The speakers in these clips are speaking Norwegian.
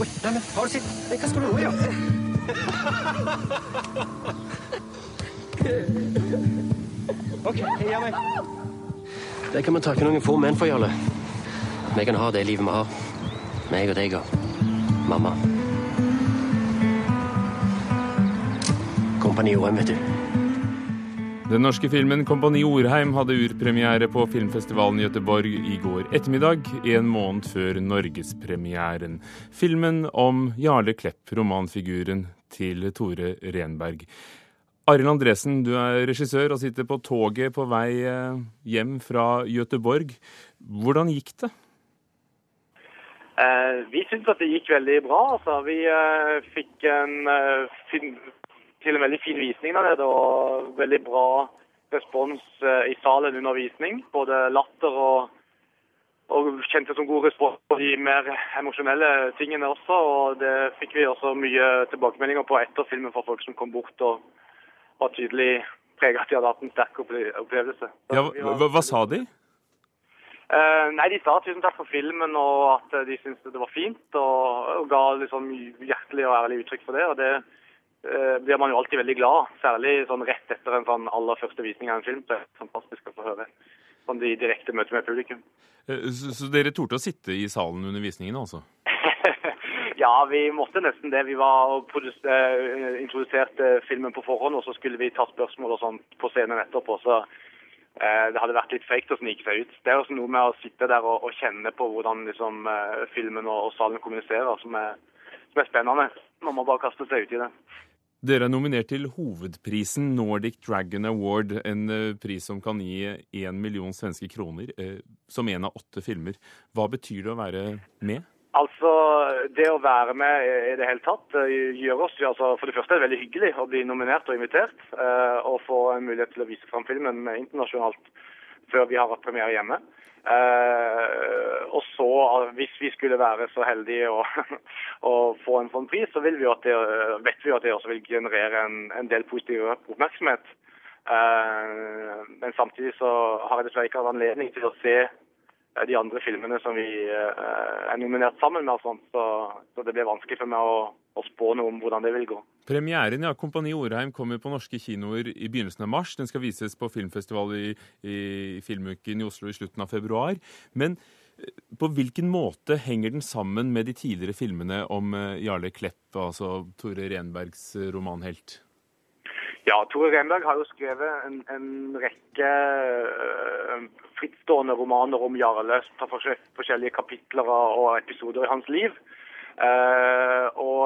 Oi, nei, men du sitt? Hva skal du nå gjøre? OK, gi meg. Det kan vi takke noen få menn for, Jarle. Vi kan ha det livet vi har. Meg og deg og mamma. Kompani OM, vet du. Den norske filmen 'Kompani Orheim' hadde urpremiere på filmfestivalen i Gøteborg i går ettermiddag, en måned før norgespremieren. Filmen om Jarle Klepp, romanfiguren til Tore Renberg. Arild Andresen, du er regissør og sitter på toget på vei eh, hjem fra Gøteborg. Hvordan gikk det? Eh, vi syns at det gikk veldig bra. Altså. Vi eh, fikk en eh, til en veldig fin visning der nede, og veldig bra respons eh, i salen under visning. Både latter og, og kjente som god respons på de mer emosjonelle tingene også. Og det fikk vi også mye tilbakemeldinger på etter filmen fra folk som kom bort og var tydelig prega at de hadde hatt en sterk opplevelse. Ja, hva, hva sa de? Uh, nei, De sa tusen takk for filmen og at de syntes det var fint. Og, og ga liksom hjertelig og ærlig uttrykk for det. og det blir man jo alltid veldig glad Særlig sånn rett etter en sånn aller første visning av en film. Det er fantastisk å få høre sånn de direkte møter med publikum. Så, så dere torde å sitte i salen under visningen, altså? ja, vi måtte nesten det. Vi var og introduserte filmen på forhånd, og så skulle vi ta spørsmål og sånn på scenen etterpå. så det hadde vært litt frekt å snike seg ut. Det er også noe med å sitte der og, og kjenne på hvordan liksom, filmen og, og, salen kommuniserer, som er, som er spennende. Man må bare kaste seg ut i det. Dere er nominert til hovedprisen Nordic Dragon Award, en pris som kan gi én million svenske kroner, som en av åtte filmer. Hva betyr det å være med? Altså, Det å være med i det hele tatt gjør oss altså, For det første er det veldig hyggelig å bli nominert og invitert. Og få en mulighet til å vise fram filmen internasjonalt før vi har hatt premiere hjemme. Uh, og så, hvis vi skulle være så heldige å, å få en sånn pris, så vi det, vet vi at det også vil generere en, en del positiv oppmerksomhet. Uh, men samtidig så har jeg dessverre ikke hatt anledning til å se de andre filmene som vi er nominert sammen med. Sånt, så, så, det blir vanskelig for meg å, å spå noe om hvordan det vil gå. Premieren ja, Kompani Orheim kommer på norske kinoer i begynnelsen av mars. Den skal vises på filmfestival i, i Filmuken i Oslo i slutten av februar. Men på hvilken måte henger den sammen med de tidligere filmene om Jarle Klepp, altså Tore Renbergs romanhelt? Ja, Tore Renberg har jo skrevet en, en rekke frittstående romaner om Jarle fra forskjellige kapitler og episoder i hans liv. Og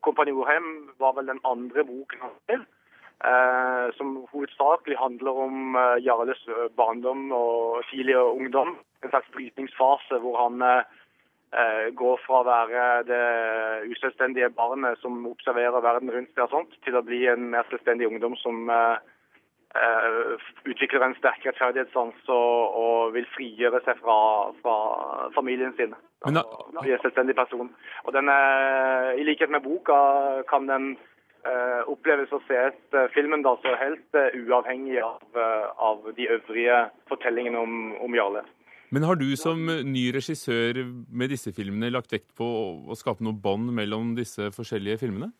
uh, Kompani Orheim var vel den andre boken han skrev, Eh, som hovedsakelig handler om Jarles barndom og tidlige ungdom. En slags brytningsfase hvor han går fra å være det uselvstendige barnet som observerer verden rundt seg, og sånt, til å bli en mer selvstendig ungdom som Uh, utvikler en sterk rettferdighetssans og, og, vil frigjøre seg fra, fra familien sin. Men da, bli en selvstendig person. Og den er, I likhet med boka kan den uh, oppleves og ses uh, filmen da så helt uavhengig av, av, de øvrige fortellingene om, om Jarle. Men har du som ny regissør med disse filmene lagt vekt på å, å skape noe bånd mellom disse forskjellige filmene?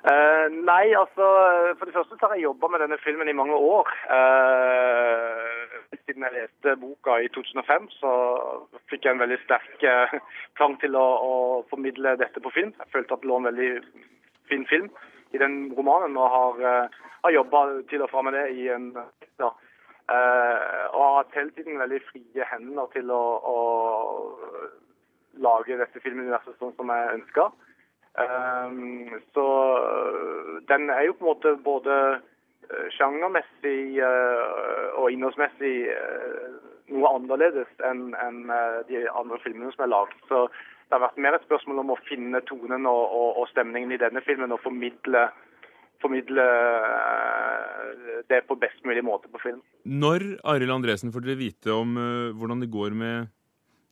Uh, nei, altså For det første så har jeg jobba med denne filmen i mange år. Siden jeg leste boka i 2005, så fikk jeg en veldig sterk uh, plan til å, å, formidle dette på film. Jeg følte at det lå en veldig fin film i den romanen, og har, har jobba til og fra med det i en ja, og har hatt hele tiden veldig frie hender til å, å lage dette filmuniverset sånn som jeg ønska. Um, så den er jo på en måte både sjangermessig uh, og innholdsmessig uh, noe annerledes enn uh, de andre filmene som er lagd. Så det har vært mer et spørsmål om å finne tonen og, og, og stemningen i denne filmen og formidle, formidle det på best mulig måte på film. Når Arild Andresen får dere vite om hvordan det går med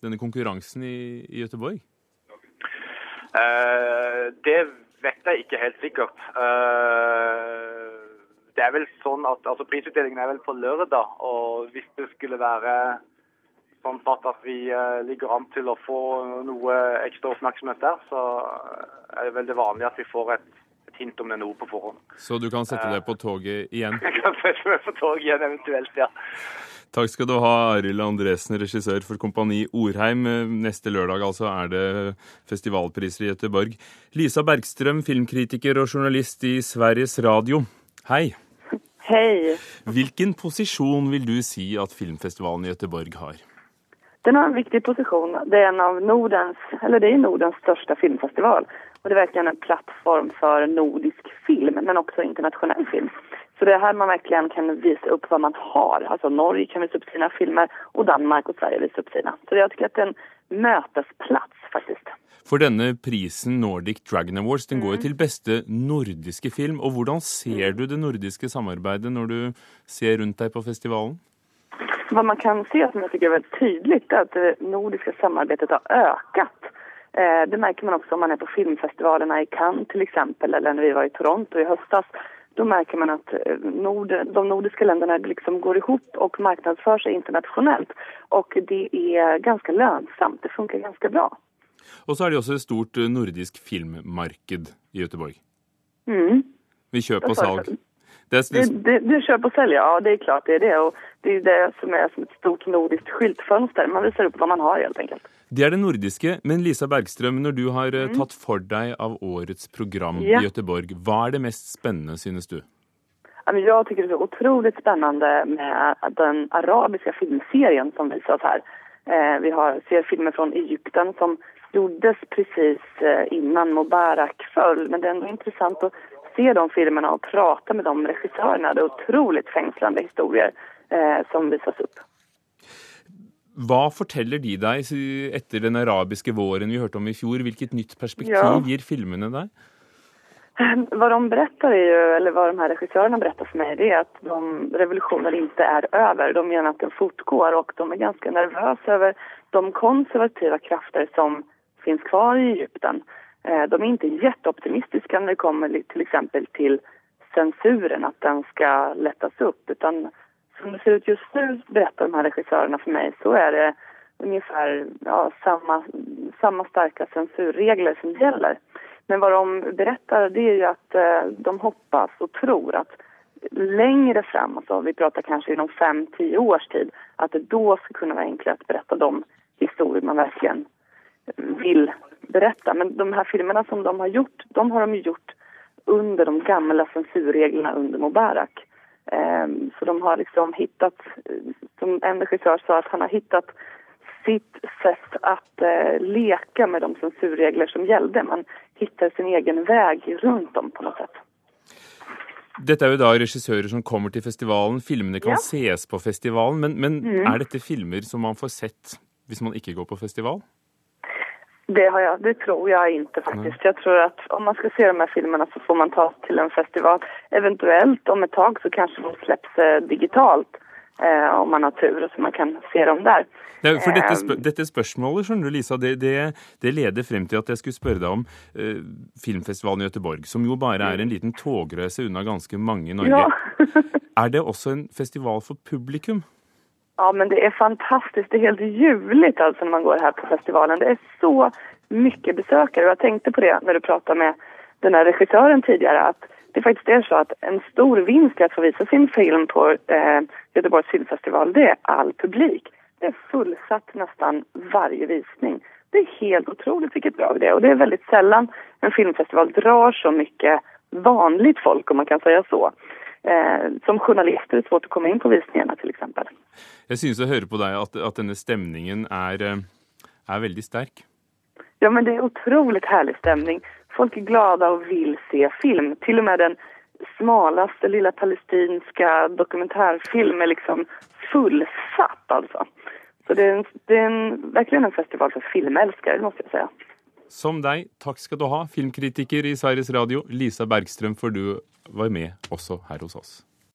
denne konkurransen i, i Gøteborg? Uh, det vet jeg ikke helt sikkert. Uh, det er vel sånn at altså Prisutdelingen er vel på lørdag, og hvis det skulle være sånn at vi ligger an til å få noe ekstra oppmerksomhet der, så er det veldig vanlig at vi får et, et hint om det nå på forhånd. Så du kan sette deg på toget igjen? Jeg kan sette meg på toget igjen eventuelt, ja. Takk skal du ha, Arild Andresen, regissør for Kompani Orheim. Neste lørdag altså er det festivalpriser i Göteborg. Lisa Bergstrøm, filmkritiker og journalist i Sveriges Radio. Hei. Hei. Hvilken posisjon vil du si at filmfestivalen i Göteborg har? Den har en viktig posisjon. Det er en av Nordens, eller det er Nordens største filmfestival. Og det er virkelig en plattform for nordisk film, men også internasjonal film. Så det er her man virkelig kan vise opp hva man har. Altså Norge kan vise opp sine filmer, og Danmark og Sverige viser opp sine. Så jeg syns det er en møtesplass, faktisk. For denne prisen, Nordic Dragon Awards, den går jo mm. til beste nordiske film. Og hvordan ser du det nordiske samarbeidet når du ser rundt deg på festivalen? Hva man kan se som jeg er veldig tydelig, er at det nordiske samarbeidet har økt. Eh, det merker man også om man er på filmfestivalene i Cannes f.eks., eller når vi var i Toronto i høstas. Da merker man att eh, nord, de nordiske landene liksom går ihop og markedsfører seg internasjonalt. Og det er ganske lønnsomt. Det funker ganske bra. Og så er det også et stort eh, nordisk filmmarked i Göteborg. Mm. Vi kjøper og salg. Det, det, det, det kjøper og selger, ja. Det er klart det er det. Og det er det som er som et stort nordisk skiltfønster. Man viser opp hva man har, helt enkelt. Det er det nordiske. Men Lisa Bergstrøm, når du har eh, mm. tatt for deg av årets program ja. i Göteborg, hva er det mest spennende, synes du? Jeg syns det er utrolig spennende med den arabiske filmserien som vises her. Eh, vi har, ser filmer fra Egypten som gjordes precis eh, innan Mubarak föll. Men det er ändå interessant å se de filmene og prate med de regissørene. Det er utrolig fängslande historier eh, som vises opp. Hva forteller de deg etter den arabiske våren vi hørte om i fjor? Hvilket nytt perspektiv ja. gir filmene deg? Hva de berättar är ju, eller vad de här regissörerna berättar för mig, det är att de, revolutionen inte är över. De menar att den fortgår och de är ganska nervösa över de konservativa krafter som finns kvar i Egypten. Eh, de är inte jätteoptimistiska när det kommer till exempel till censuren, att den ska lättas upp, utan som det ser ut just nu, berättar de här regissörerna för mig, så är det ungefär ja, samma, samma starka censurregler som gäller. Men vad de berättar det är ju att eh, de hoppas och tror att längre fram, alltså vi pratar kanske inom fem, tio års tid, att det då ska kunna vara enklare att berätta de historier man verkligen vill berätta. Men de här filmerna som de har gjort, de har de gjort under de gamla censurreglerna under Mubarak. Ehm, så de har liksom hittat, som en regissör sa, att han har hittat sitt sätt att leke leka med de sensurregler som gällde. Man hittar sin egen väg runt dem på något sätt. Dette er jo da regissører som kommer til festivalen. Filmene kan ja. ses på festivalen. Men, men mm. er dette filmer som man får sett hvis man ikke går på festival? Det, har jag, det tror jag inte faktiskt. Jag tror att om man ska se de här filmerna så får man ta till en festival. Eventuellt om ett tag så kanske de släpps eh, digitalt eh, om man har tur, så man kan se dem der. Ja, for dette, spør dette spørsmålet skjønner du, Lisa, det, det, det, leder frem til at jeg skulle spørre deg om eh, filmfestivalen i Gøteborg, som jo bare er en liten togreise unna ganske mange i Norge. Ja. er det også en festival for publikum? Ja, men det er fantastisk. Det er helt ljuvligt alltså når man går her på festivalen. Det er så mye besøkere. Og jeg tenkte på det når du pratet med den här regissören tidigare, det faktisk er så at en stor vinst i att få visa sin film på eh, Göteborgs filmfestival, det er all publik. Det er fullsatt nesten varje visning. Det er helt otroligt vilket drag det är. Och det er veldig sällan en filmfestival drar så mye vanligt folk, om man kan säga så. Eh, som journalist er det svårt å komme inn på visningene, f.eks. Jeg synes å høre på deg at, at denne stemningen er, eh, er, veldig sterk. Ja, men det er utrolig herlig stemning. Folk er glade og vil se film. Til og med den smaleste lille palestinske dokumentarfilm er liksom fullsatt, altså. Så det er, en, det er en, virkelig en festival for filmelskere, må jeg si. Som deg, takk skal du ha, filmkritiker i Sveriges Radio, Lisa Bergstrøm, for du var med også her hos oss.